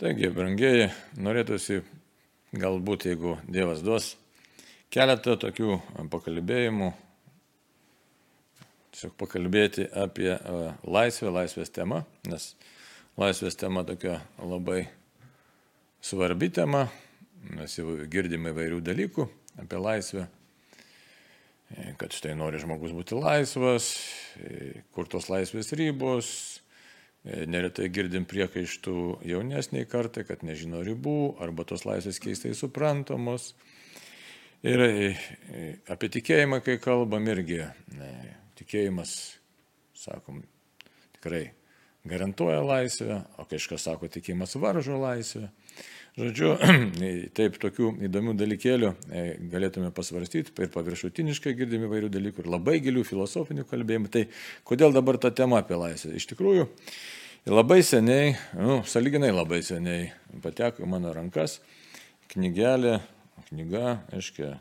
Taigi, brangieji, norėtųsi galbūt, jeigu Dievas duos, keletą tokių pakalbėjimų, tiesiog pakalbėti apie laisvę, laisvės temą, nes laisvės tema tokia labai svarbi tema, mes jau girdime įvairių dalykų apie laisvę, kad štai nori žmogus būti laisvas, kur tos laisvės ribos, neretai girdim priekaištų jaunesniai kartai, kad nežino ribų arba tos laisvės keistai suprantamos. Ir apie tikėjimą, kai kalbam, irgi ne, tikėjimas, sakom, tikrai garantuoja laisvę, o kažkas sako, tikėjimas varžo laisvę. Žodžiu, taip tokių įdomių dalykėlių e, galėtume pasvarstyti ir paviršutiniškai girdime įvairių dalykų ir labai gilių filosofinių kalbėjimų. Tai kodėl dabar ta tema apie laisvę? Iš tikrųjų, labai seniai, nu, saliginai labai seniai pateko į mano rankas knygelė, knyga, aiškiai,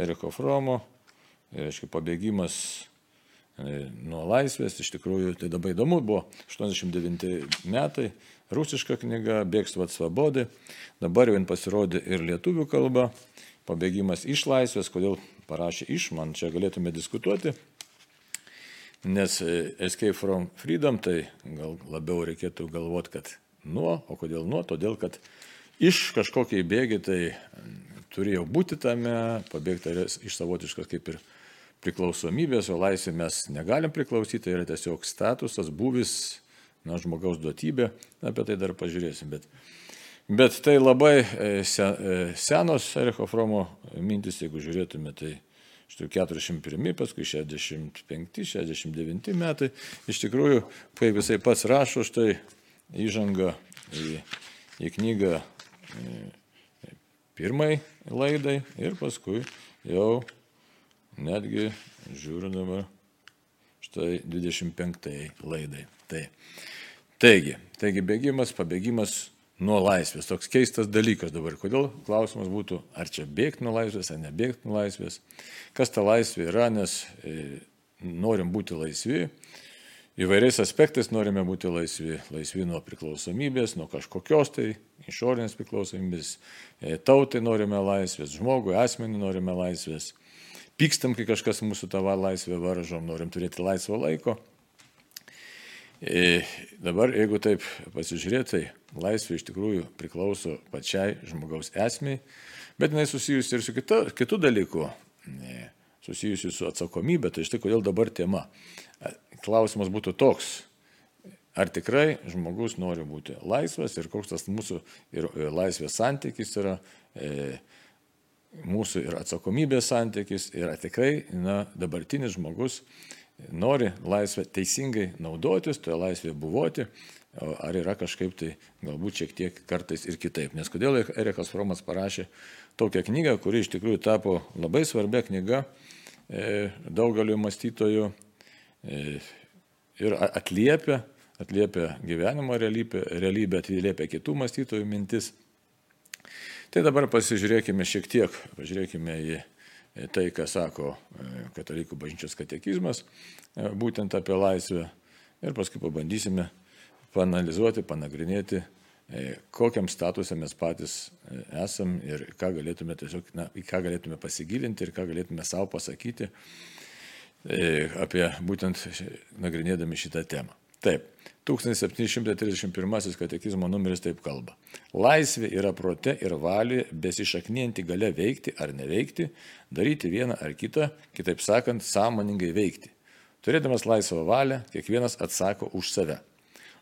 Eriko Fromo, aiškiai, pabėgimas nuo laisvės, iš tikrųjų tai labai įdomu, buvo 89 metai, rusiška knyga, Bėgstvat svabodė, dabar jau jin pasirodė ir lietuvių kalba, pabėgimas iš laisvės, kodėl parašė iš, man čia galėtume diskutuoti, nes e, Escape from Freedom, tai gal labiau reikėtų galvoti, kad nuo, o kodėl nuo, todėl kad iš kažkokiai bėgi, tai turėjau būti tame, pabėgti iš savotiškos kaip ir priklausomybės, o laisvė mes negalim priklausyti, tai yra tiesiog statusas, buvis, na, žmogaus duotybė, apie tai dar pažiūrėsim. Bet, bet tai labai e, e, senos Ericho Fromo mintis, jeigu žiūrėtume, tai štai 41, paskui 65, 69 metai. Iš tikrųjų, kai visai pats rašo, štai įžanga į, į knygą e, pirmai laidai ir paskui jau netgi žiūriu dabar štai 25 laidai. Tai. Taigi, taigi bėgimas, pabėgimas nuo laisvės. Toks keistas dalykas dabar. Kodėl klausimas būtų, ar čia bėgti nuo laisvės, ar nebėgti nuo laisvės. Kas ta laisvė yra, nes e, norim būti laisvi. Įvairiais aspektais norime būti laisvi. Laisvi nuo priklausomybės, nuo kažkokios tai išorinės priklausomybės. E, tautai norime laisvės, žmogui, asmenį norime laisvės. Pykstam, kai kažkas mūsų tą laisvę varžom, norim turėti laisvo laiko. E, dabar, jeigu taip pasižiūrėti, tai laisvė iš tikrųjų priklauso pačiai žmogaus esmiai, bet jinai susijusi ir su kita, kitu dalyku, susijusi su atsakomybė. Tai štai kodėl dabar tema. Klausimas būtų toks. Ar tikrai žmogus nori būti laisvas ir koks tas mūsų ir e, laisvės santykis yra, e, mūsų ir atsakomybės santykis, ir ar tikrai na, dabartinis žmogus nori laisvę teisingai naudotis, toje laisvėje buvoti, ar yra kažkaip tai galbūt šiek tiek kartais ir kitaip. Nes kodėl Erikas Fromas parašė tokią knygą, kuri iš tikrųjų tapo labai svarbia knyga e, daugeliu mąstytojų e, ir atliepia, atliepia gyvenimo realybę, realybę atliepia kitų mąstytojų mintis. Tai dabar pasižiūrėkime šiek tiek, pažiūrėkime į tai, ką sako e, katalikų bažnyčios katekizmas, e, būtent apie laisvę. Ir paskui pabandysime panalizuoti, panagrinėti, e, kokiam statusė mes patys esam ir ką galėtume tiesiog, na, į ką galėtume pasigilinti ir ką galėtume savo pasakyti apie būtent nagrinėdami šitą temą. Taip, 1731 katekizmo numeris taip kalba. Laisvė yra prote ir valioje besišaknijanti gale veikti ar neveikti, daryti vieną ar kitą, kitaip sakant, sąmoningai veikti. Turėdamas laisvą valią, kiekvienas atsako už save.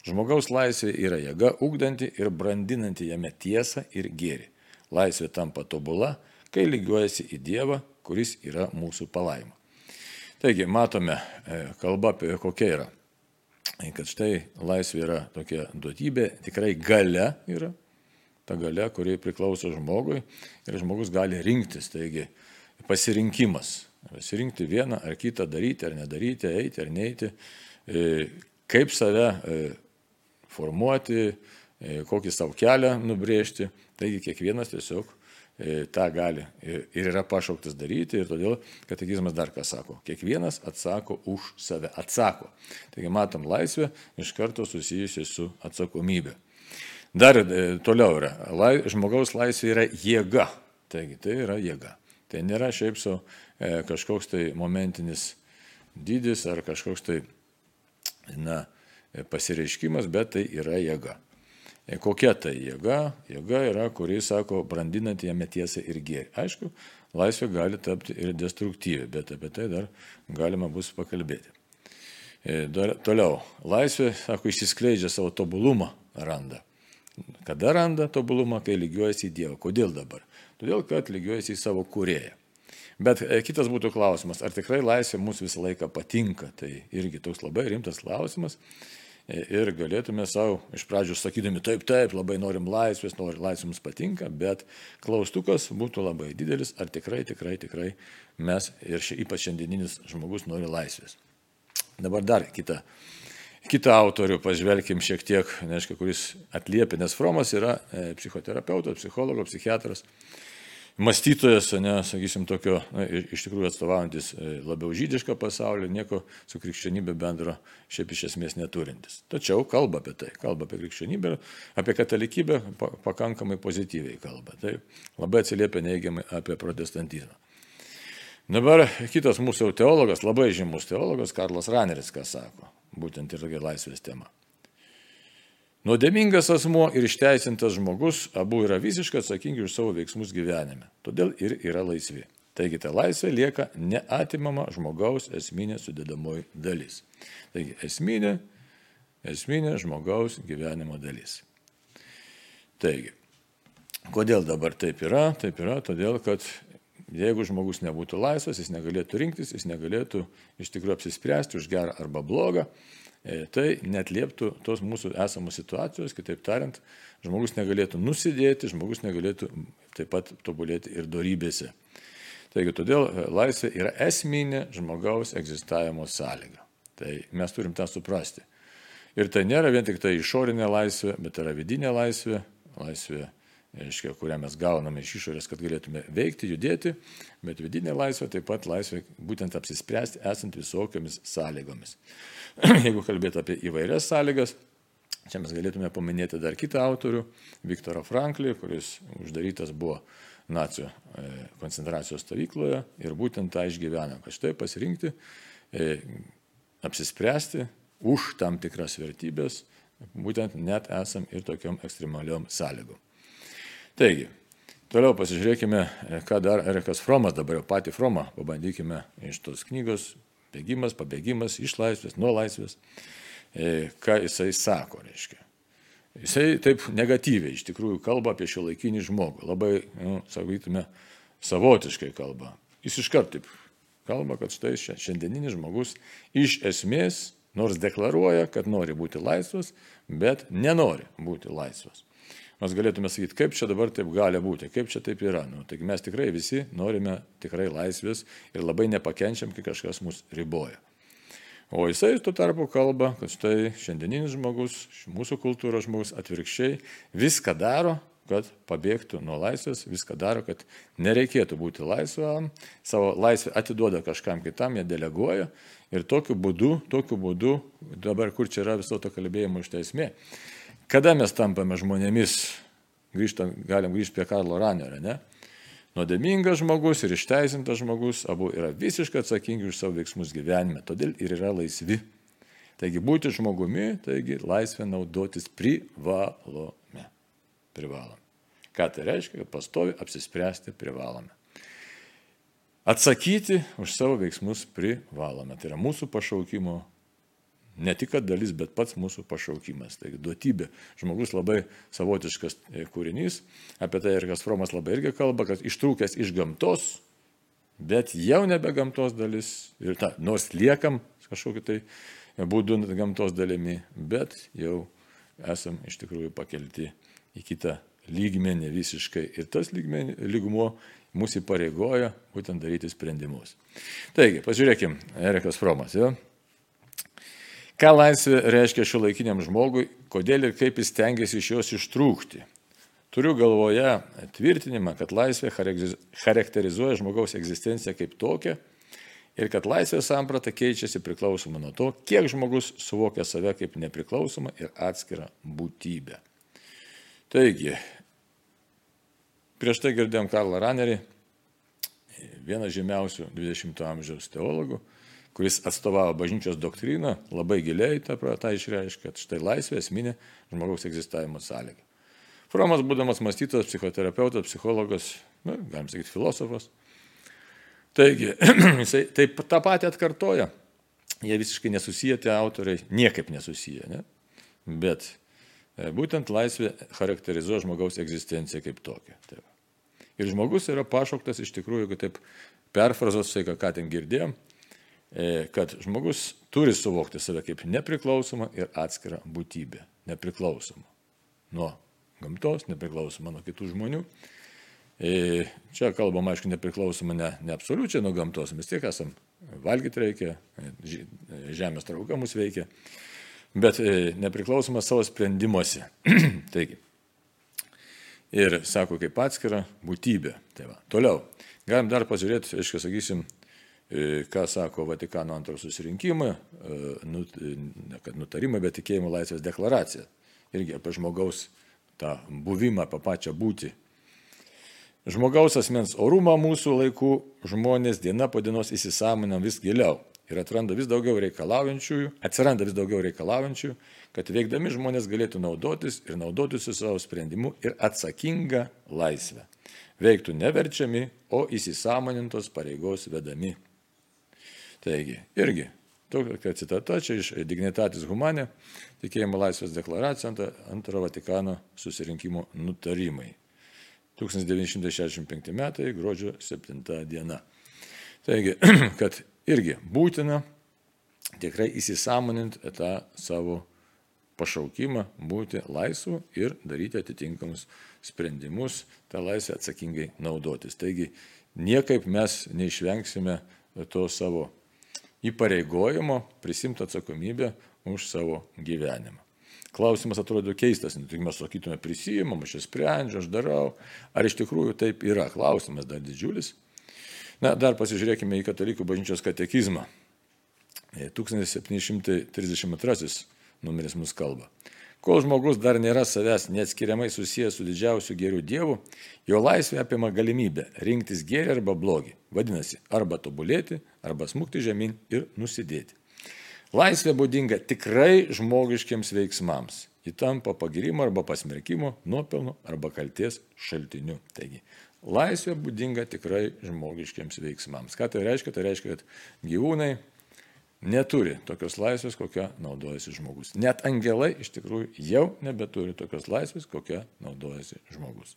Žmogaus laisvė yra jėga ugdanti ir brandinanti jame tiesą ir gėrį. Laisvė tampa tobula, kai lygiuojasi į Dievą, kuris yra mūsų palaima. Taigi, matome, e, kalba apie kokia yra kad štai laisvė yra tokia duotybė, tikrai gale yra, ta gale, kuri priklauso žmogui ir žmogus gali rinktis, taigi pasirinkimas, pasirinkti vieną ar kitą daryti ar nedaryti, eiti ar neiti, e, kaip save e, formuoti, e, kokį savo kelią nubrėžti, taigi kiekvienas tiesiog tą gali ir yra pašauktas daryti ir todėl katekizmas dar ką sako. Kiekvienas atsako už save. Atsako. Taigi matom laisvę iš karto susijusi su atsakomybė. Dar e, toliau yra, lai, žmogaus laisvė yra jėga. Taigi tai yra jėga. Tai nėra šiaip su e, kažkoks tai momentinis dydis ar kažkoks tai na, pasireiškimas, bet tai yra jėga. E, kokia tai jėga? Jėga yra, kuri, sako, brandinant jame tiesą ir gėrį. Aišku, laisvė gali tapti ir destruktyvi, bet apie tai dar galima bus pakalbėti. E, dar, toliau, laisvė, sako, išsiskleidžia savo tobulumą, randa. Kada randa tobulumą, kai lygiuojasi į Dievą. Kodėl dabar? Todėl, kad lygiuojasi į savo kurėją. Bet e, kitas būtų klausimas, ar tikrai laisvė mums visą laiką patinka? Tai irgi toks labai rimtas klausimas. Ir galėtume savo iš pradžių sakydami, taip, taip, labai norim laisvės, norim laisvės mums patinka, bet klaustukas būtų labai didelis, ar tikrai, tikrai, tikrai mes ir ši, ypač šiandieninis žmogus nori laisvės. Dabar dar kita kitą autorių pažvelkim šiek tiek, neaišku, kuris atliepia, nes Fromas yra e, psichoterapeutas, psichologas, psichiatras, mąstytojas, ne, sakysim, tokio, na, iš tikrųjų atstovaujantis e, labiau žydišką pasaulį, nieko su krikščionybė bendro šiaip iš esmės neturintis. Tačiau kalba apie tai, kalba apie krikščionybę, apie katalikybę pakankamai pozityviai kalba. Tai labai atsiliepia neigiamai apie protestantizmą. Dabar kitas mūsų teologas, labai žymus teologas, Karlas Raneris, ką sako būtent ir laisvės tema. Nuodėmingas asmuo ir išteisintas žmogus abu yra visiškai atsakingi už savo veiksmus gyvenime, todėl ir yra laisvi. Taigi ta laisvė lieka neatimama žmogaus esminė sudėdamoji dalis. Taigi esminė, esminė žmogaus gyvenimo dalis. Taigi, kodėl dabar taip yra? Taip yra todėl, kad Jeigu žmogus nebūtų laisvas, jis negalėtų rinktis, jis negalėtų iš tikrųjų apsispręsti už gerą arba blogą, tai net lieptų tos mūsų esamos situacijos, kitaip tariant, žmogus negalėtų nusidėti, žmogus negalėtų taip pat tobulėti ir darybėse. Taigi todėl e, laisvė yra esminė žmogaus egzistavimo sąlyga. Tai mes turim tą suprasti. Ir tai nėra vien tik tai išorinė laisvė, bet yra vidinė laisvė, laisvė reiškia, kurią mes gauname iš išorės, kad galėtume veikti, judėti, bet vidinė laisvė taip pat laisvė būtent apsispręsti esant visokiamis sąlygomis. Jeigu kalbėtų apie įvairias sąlygas, čia mes galėtume paminėti dar kitą autorių, Viktorą Franklį, kuris uždarytas buvo nacijų e, koncentracijos stovykloje ir būtent tą išgyveno, kad štai pasirinkti, e, apsispręsti už tam tikras vertybės, būtent net esam ir tokiom ekstremaliom sąlygom. Taigi, toliau pasižiūrėkime, e, ką dar Erikas Fromas, dabar jau patį Fromą, pabandykime iš tos knygos bėgimas, pabėgimas iš laisvės, nuo laisvės, e, ką jisai sako, reiškia. Jisai taip negatyviai iš tikrųjų kalba apie šio laikinį žmogų, labai, nu, sakytume, savotiškai kalba. Jis iškart taip kalba, kad štai šiandieninis žmogus iš esmės nors deklaruoja, kad nori būti laisvas, bet nenori būti laisvas mes galėtume sakyti, kaip čia dabar taip gali būti, kaip čia taip yra. Nu, taigi mes tikrai visi norime tikrai laisvės ir labai nepakenčiam, kai kažkas mus riboja. O jisai tuo tarpu kalba, kad štai šiandieninis žmogus, mūsų kultūros žmogus atvirkščiai viską daro, kad pabėgtų nuo laisvės, viską daro, kad nereikėtų būti laisvam, savo laisvę atiduoda kažkam kitam, jie deleguoja ir tokiu būdu, tokiu būdu, dabar kur čia yra viso to kalbėjimo iš teismė, Kada mes tampame žmonėmis, grįžtam, galim grįžti prie Karlo Ranerio, ne? Nuodėmingas žmogus ir išteisintas žmogus abu yra visiškai atsakingi už savo veiksmus gyvenime, todėl ir yra laisvi. Taigi būti žmogumi, taigi laisvę naudotis privalome. Privalome. Ką tai reiškia, kad pastovi apsispręsti privalome. Atsakyti už savo veiksmus privalome. Tai yra mūsų pašaukimo Ne tik dalis, bet pats mūsų pašaukimas. Tai duotybė. Žmogus labai savotiškas e, kūrinys. Apie tai ir Kasfromas labai irgi kalba, kad ištrūkęs iš gamtos, bet jau nebe gamtos dalis. Ir ta, nors liekam kažkokiu tai būdu gamtos dalimi, bet jau esam iš tikrųjų pakelti į kitą lygmenį visiškai. Ir tas lygmenį, lygmuo mūsų įpareigoja būtent daryti sprendimus. Taigi, pažiūrėkim, Erikas Fromas. Jo? Ką laisvė reiškia šio laikiniam žmogui, kodėl ir kaip jis tengiasi iš jos ištrūkti. Turiu galvoje tvirtinimą, kad laisvė charakterizuoja žmogaus egzistenciją kaip tokią ir kad laisvės samprata keičiasi priklausomai nuo to, kiek žmogus suvokia save kaip nepriklausomą ir atskirą būtybę. Taigi, prieš tai girdėjom Karlą Ranerį, vieną žymiausių 20-ojo amžiaus teologų, kuris atstovavo bažnyčios doktriną, labai giliai tą, tą išreiškia, kad štai laisvė esminė žmogaus egzistavimo sąlyga. Fromas, būdamas mąstytojas, psichoterapeutas, psichologas, na, galim sakyti, filosofas. Taigi, jisai taip tą patį atkartoja. Jie visiškai nesusiję, tie autoriai, niekaip nesusiję. Ne? Bet e, būtent laisvė charakterizuoja žmogaus egzistenciją kaip tokią. Tai ir žmogus yra pašauktas iš tikrųjų, kad taip perfrazos tai, ką ten girdėjom, kad žmogus turi suvokti save kaip nepriklausomą ir atskirą būtybę. Nepriklausomą nuo gamtos, nepriklausomą nuo kitų žmonių. E, čia kalbam, aišku, nepriklausomą ne, ne absoliučiai nuo gamtos, mes tiek esam, valgyti reikia, žemės trauka mus veikia, bet e, nepriklausomas savo sprendimuose. Taigi. Ir sako, kaip atskira būtybė. Tai va. Toliau. Galim dar pažiūrėti, aišku, sakysim, E, ką sako Vatikano antro susirinkimai, e, nut, ne kad nutarimai, bet tikėjimo laisvės deklaracija. Irgi apie žmogaus tą buvimą, apie pačią būti. Žmogaus asmens orumą mūsų laikų žmonės diena po dienos įsisamonam vis giliau ir atranda vis daugiau reikalaujančiųjų, atsiranda vis daugiau reikalaujančiųjų, kad veikdami žmonės galėtų naudotis ir naudotis su savo sprendimu ir atsakinga laisvę. Veiktų neverčiami, o įsisamonintos pareigos vedami. Taigi, irgi, tokia citata čia iš Dignitatis Humanė, tikėjimo laisvės deklaracija antro Vatikano susirinkimo nutarimai. 1965 metai, gruodžio 7 diena. Taigi, kad irgi būtina tikrai įsisamoninti tą savo pašaukimą būti laisvu ir daryti atitinkamus sprendimus, tą laisvę atsakingai naudotis. Taigi niekaip mes neišvengsime to savo įpareigojimo prisimti atsakomybę už savo gyvenimą. Klausimas atrodo keistas, ne tik mes sakytume prisijimam, aš sprendžiu, aš darau. Ar iš tikrųjų taip yra? Klausimas dar didžiulis. Na, dar pasižiūrėkime į katalikų bažnyčios katekizmą. 1732 e, numeris mus kalba. Kol žmogus dar nėra savęs neatskiriamai susijęs su didžiausiu geriu Dievu, jo laisvė apima galimybę rinktis gėrį arba blogį. Vadinasi, arba tobulėti, arba smukti žemyn ir nusidėti. Laisvė būdinga tikrai žmogiškiams veiksmams. Ji tampa pagirimo arba pasmerkimo, nuopelno arba kalties šaltiniu. Taigi, laisvė būdinga tikrai žmogiškiams veiksmams. Ką tai reiškia? Tai reiškia, kad gyvūnai, neturi tokios laisvės, kokią naudojasi žmogus. Net angelai iš tikrųjų jau nebeturi tokios laisvės, kokią naudojasi žmogus.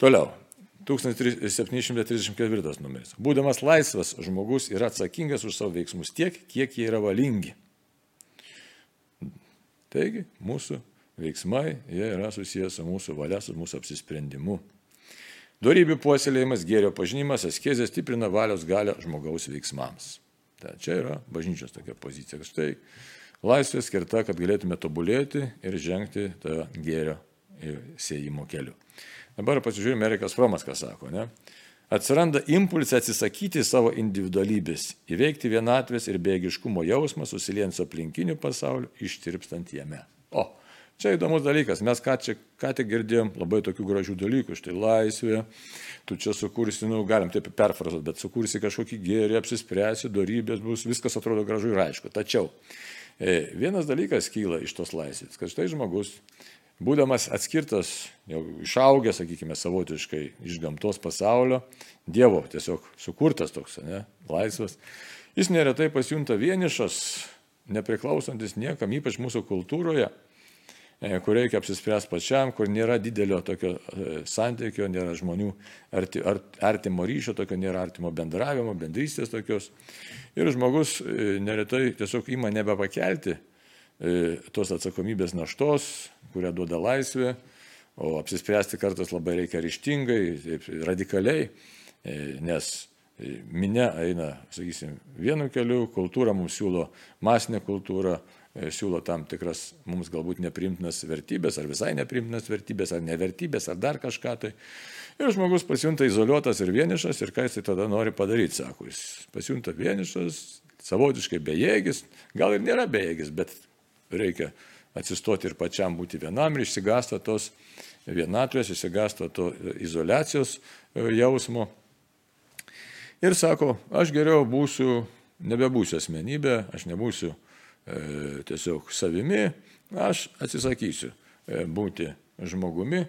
Toliau. 1734 numeris. Būdamas laisvas, žmogus yra atsakingas už savo veiksmus tiek, kiek jie yra valingi. Taigi, mūsų veiksmai jie yra susijęs su mūsų valia, su mūsų apsisprendimu. Darybių puoselėjimas, gėrio pažinimas, askezė stiprina valios galę žmogaus veiksmams. Ta, čia yra bažnyčios tokia pozicija. Štai laisvė skirta, kad galėtume tobulėti ir žengti tą gėrio siejimo keliu. Dabar pasižiūrėjome, Erikas Fromas ką sako. Ne? Atsiranda impulsai atsisakyti savo individualybės, įveikti vienatvės ir bėgiškumo jausmą, susiliejant su aplinkiniu pasauliu, ištirpstant jame. O, čia įdomus dalykas, mes ką, čia, ką tik girdėjom labai tokių gražių dalykų, štai laisvė, tu čia sukursi, nu, galim taip perfrazuoti, bet sukursi kažkokį gėrį, apsispręsi, darybės bus, viskas atrodo gražu ir aišku. Tačiau e, vienas dalykas kyla iš tos laisvės, kad štai žmogus, būdamas atskirtas, jau išaugęs, sakykime, savotiškai iš gamtos pasaulio, Dievo tiesiog sukurtas toks, ne, laisvas, jis neretai pasijunta vienišas, nepriklausantis niekam, ypač mūsų kultūroje, kur reikia apsispręsti pačiam, kur nėra didelio tokio e, santykio, nėra žmonių arti, artimo ryšio, tokio nėra artimo bendravimo, bendrystės tokios. Ir žmogus e, neretai tiesiog ima nebepakelti tos atsakomybės naštos, kurią duoda laisvė, o apsispręsti kartais labai reikia ryštingai, radikaliai, nes minė eina, sakysim, vienu keliu, kultūra mums siūlo masinę kultūrą, E, siūlo tam tikras mums galbūt neprimtinas vertybės, ar visai neprimtinas vertybės, ar nevertybės, ar dar kažką tai. Ir žmogus pasijunta izoliuotas ir vienišas ir ką jis tada nori padaryti, sako, jis pasijunta vienišas, savotiškai bejėgis, gal ir nėra bejėgis, bet reikia atsistoti ir pačiam būti vienam ir išsigasta tos vienatvės, išsigasta to izolacijos e, jausmo. Ir sako, aš geriau būsiu, nebebūsiu asmenybė, aš nebūsiu e, tiesiog savimi, aš atsisakysiu e, būti žmogumi,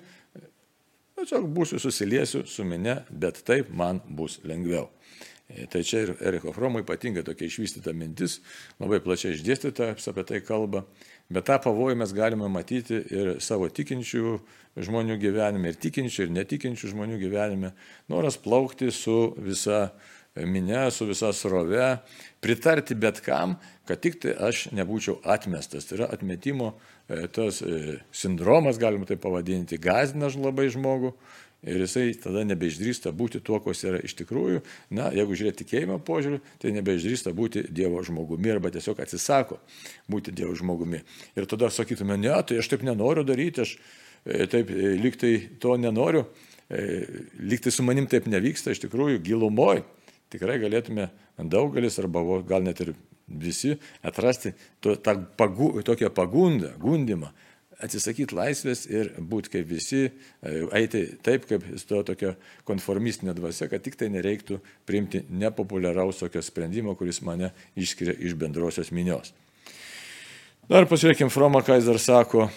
tiesiog būsiu susiliesiu su minė, bet taip man bus lengviau. E, tai čia ir Eriko Fromo ypatingai tokia išvystyta mintis, labai plačiai išdėstyta, apie tai kalba, bet tą pavojų mes galime matyti ir savo tikinčių žmonių gyvenime, ir tikinčių, ir netikinčių žmonių gyvenime. Noras plaukti su visa minė, su visa srove, pritarti bet kam, kad tik tai aš nebūčiau atmestas. Tai yra atmetimo e, tas e, sindromas, galima tai pavadinti, gazina labai žmogų. Ir jisai tada nebeišdrįsta būti tuo, kas yra iš tikrųjų. Na, jeigu žiūrėti tikėjimo požiūrį, tai nebeišdrįsta būti Dievo žmogumi arba tiesiog atsisako būti Dievo žmogumi. Ir tada sakytume, ne, tai aš taip nenoriu daryti, aš e, taip liktai to nenoriu, liktai su manim taip nevyksta, iš tikrųjų gilumoj tikrai galėtume daugelis arba gal net ir visi atrasti to, tą pagu, tokią pagundą, gundimą, atsisakyti laisvės ir būti kaip visi, e, eiti taip, kaip to tokia konformistinė dvasia, kad tik tai nereiktų priimti nepopuliaraus tokio sprendimo, kuris mane išskiria iš bendrosios minios. Dar pasižiūrėkime, Froma Kaiser sako,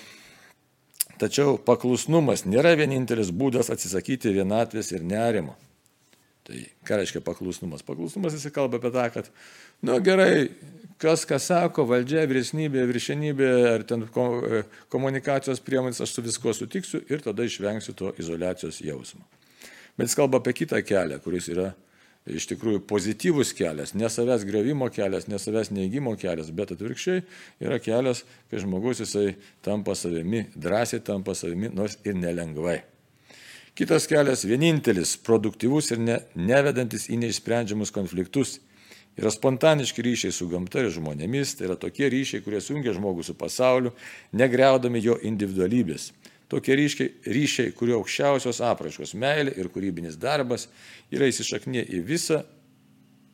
tačiau paklusnumas nėra vienintelis būdas atsisakyti vienatvės ir nerimo. Tai ką reiškia paklusnumas? Paklusnumas jis kalba apie tą, kad, na nu, gerai, kas ką sako, valdžia, vyresnybė, viršenybė ar ten e, komunikacijos priemonės, aš su visko sutiksiu ir tada išvengsiu to izolacijos jausmo. Bet jis kalba apie kitą kelią, kuris yra iš tikrųjų pozityvus kelias, ne savęs grevimo kelias, ne savęs neįgymo kelias, bet atvirkščiai yra kelias, kai žmogus jisai tampa savimi, drąsiai tampa savimi, nors ir nelengvai. Kitas kelias, vienintelis, produktyvus ir ne, nevedantis į neišsprendžiamus konfliktus, yra spontaniški ryšiai su gamta ir žmonėmis, tai yra tokie ryšiai, kurie sungia žmogų su pasauliu, negreudami jo individualybės. Tokie ryšiai, ryšiai kurio aukščiausios apraiškos - meilė ir kūrybinis darbas yra įsišaknė į visą,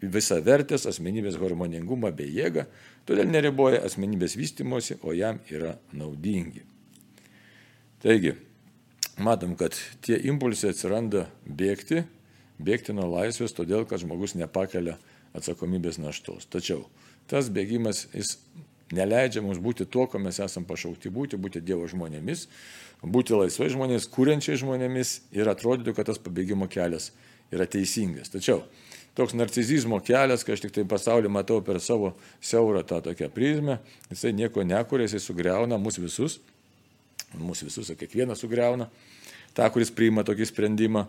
visą vertės asmenybės harmoningumą bei jėgą, todėl neriboja asmenybės vystimosi, o jam yra naudingi. Taigi, matom, kad tie impulsai atsiranda bėgti, bėgti nuo laisvės, todėl kad žmogus nepakelia atsakomybės naštos. Tačiau tas bėgimas, jis neleidžia mums būti tuo, ko mes esame pašaukti būti, būti Dievo žmonėmis, būti laisvai žmonės, kūrenčiai žmonėmis ir atrodytų, kad tas pabėgimo kelias yra teisingas. Tačiau toks narcizizmo kelias, kai aš tik tai pasaulį matau per savo siaurą tą tokią prizmę, jisai nieko nekuria, jisai sugriauna mus visus mūsų visus, kiekvieną sugriauna, tą, kuris priima tokį sprendimą.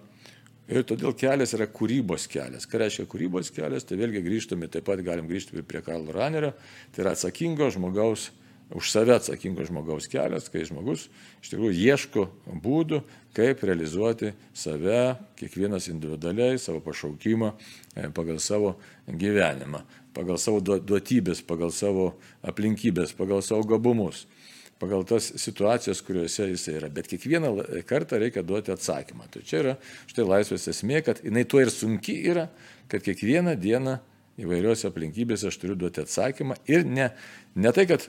Ir todėl kelias yra kūrybos kelias. Ką reiškia kūrybos kelias, tai vėlgi grįžtame, taip pat galim grįžti prie Karlo Ranerio, tai yra atsakingo žmogaus, už save atsakingo žmogaus kelias, kai žmogus iš tikrųjų ieško būdų, kaip realizuoti save, kiekvienas individualiai, savo pašaukimą, e, pagal savo gyvenimą, pagal savo duotybės, pagal savo aplinkybės, pagal savo gabumus pagal tas situacijas, kuriuose jis yra. Bet kiekvieną kartą reikia duoti atsakymą. Tai čia yra štai laisvės esmė, kad jinai tuo ir sunki yra, kad kiekvieną dieną įvairiose aplinkybėse aš turiu duoti atsakymą ir ne, ne tai, kad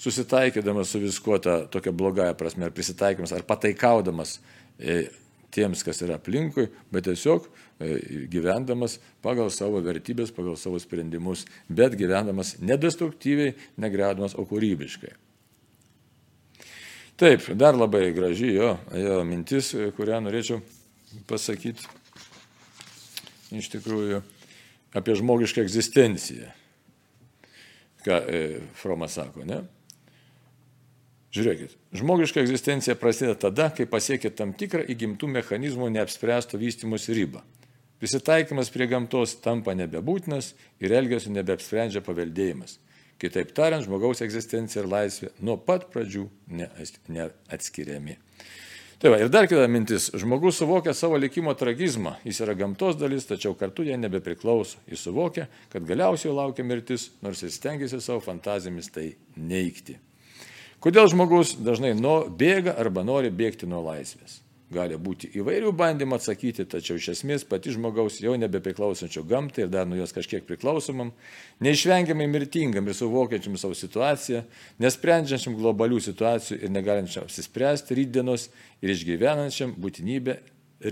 susitaikydamas su viskuo tą tokią blogąją prasme, ar prisitaikymas, ar pataikaudamas e, tiems, kas yra aplinkui, bet tiesiog e, gyvendamas pagal savo vertybės, pagal savo sprendimus, bet gyvendamas nedestruktyviai, negredamas, o kūrybiškai. Taip, dar labai graži jo, jo mintis, kurią norėčiau pasakyti iš tikrųjų apie žmogišką egzistenciją. Ką e, Fromas sako, ne? Žiūrėkit, žmogiška egzistencija prasideda tada, kai pasiekia tam tikrą įgimtų mechanizmų neapspręsto vystimus ribą. Prisitaikymas prie gamtos tampa nebebūtinas ir elgesio nebeapsprendžia paveldėjimas. Kitaip tariant, žmogaus egzistencija ir laisvė nuo pat pradžių neatskiriami. Tai va, ir dar kita mintis. Žmogus suvokia savo likimo tragizmą. Jis yra gamtos dalis, tačiau kartu jie nebepriklauso. Jis suvokia, kad galiausiai laukia mirtis, nors jis stengiasi savo fantazijomis tai neikti. Kodėl žmogus dažnai nuo, bėga arba nori bėgti nuo laisvės? Gali būti įvairių bandymų atsakyti, tačiau iš esmės pati žmogaus jau nebepriklausančio gamtai ir dar nuo jos kažkiek priklausomam, neišvengiamai mirtingam ir suvokiančiam savo situaciją, nesprendžiančiam globalių situacijų ir negalinčiam apsispręsti rydienos ir išgyvenančiam būtinybę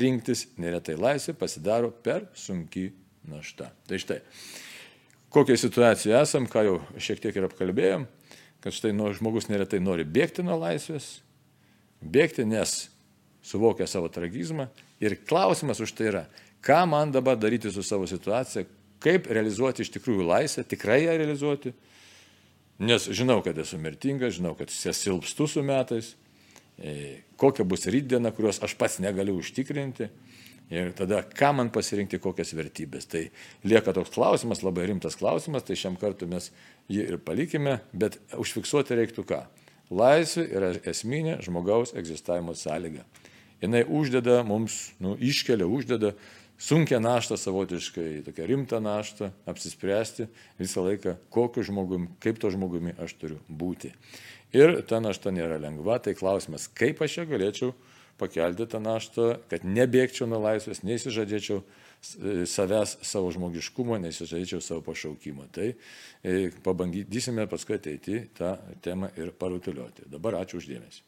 rinktis neretai laisvė pasidaro per sunki našta. Tai štai, kokią situaciją esam, ką jau šiek tiek ir apkalbėjom, kad štai nu, žmogus neretai nori bėgti nuo laisvės, bėgti, nes suvokia savo tragizmą. Ir klausimas už tai yra, ką man dabar daryti su savo situacija, kaip realizuoti iš tikrųjų laisvę, tikrai ją realizuoti. Nes žinau, kad esu mirtingas, žinau, kad silpstu su metais, e, kokia bus rytdiena, kurios aš pats negaliu užtikrinti. Ir tada, ką man pasirinkti, kokias vertybės. Tai lieka toks klausimas, labai rimtas klausimas, tai šiam kartu mes jį ir palikime, bet užfiksuoti reiktų ką. Laisvė yra esminė žmogaus egzistavimo sąlyga. Jis uždeda mums, nu, iškelia, uždeda sunkia naštą savotiškai, tokia rimta naštą, apsispręsti visą laiką, kokiu žmogumi, kaip to žmogumi aš turiu būti. Ir ta našta nėra lengva, tai klausimas, kaip aš ją galėčiau pakelti tą naštą, kad nebėgčiau nuo laisvės, neįsižadėčiau savęs, savo žmogiškumo, nesižadėčiau savo pašaukimo. Tai e, pabandysime paskui ateiti tą temą ir parutuliuoti. Dabar ačiū uždėmesi.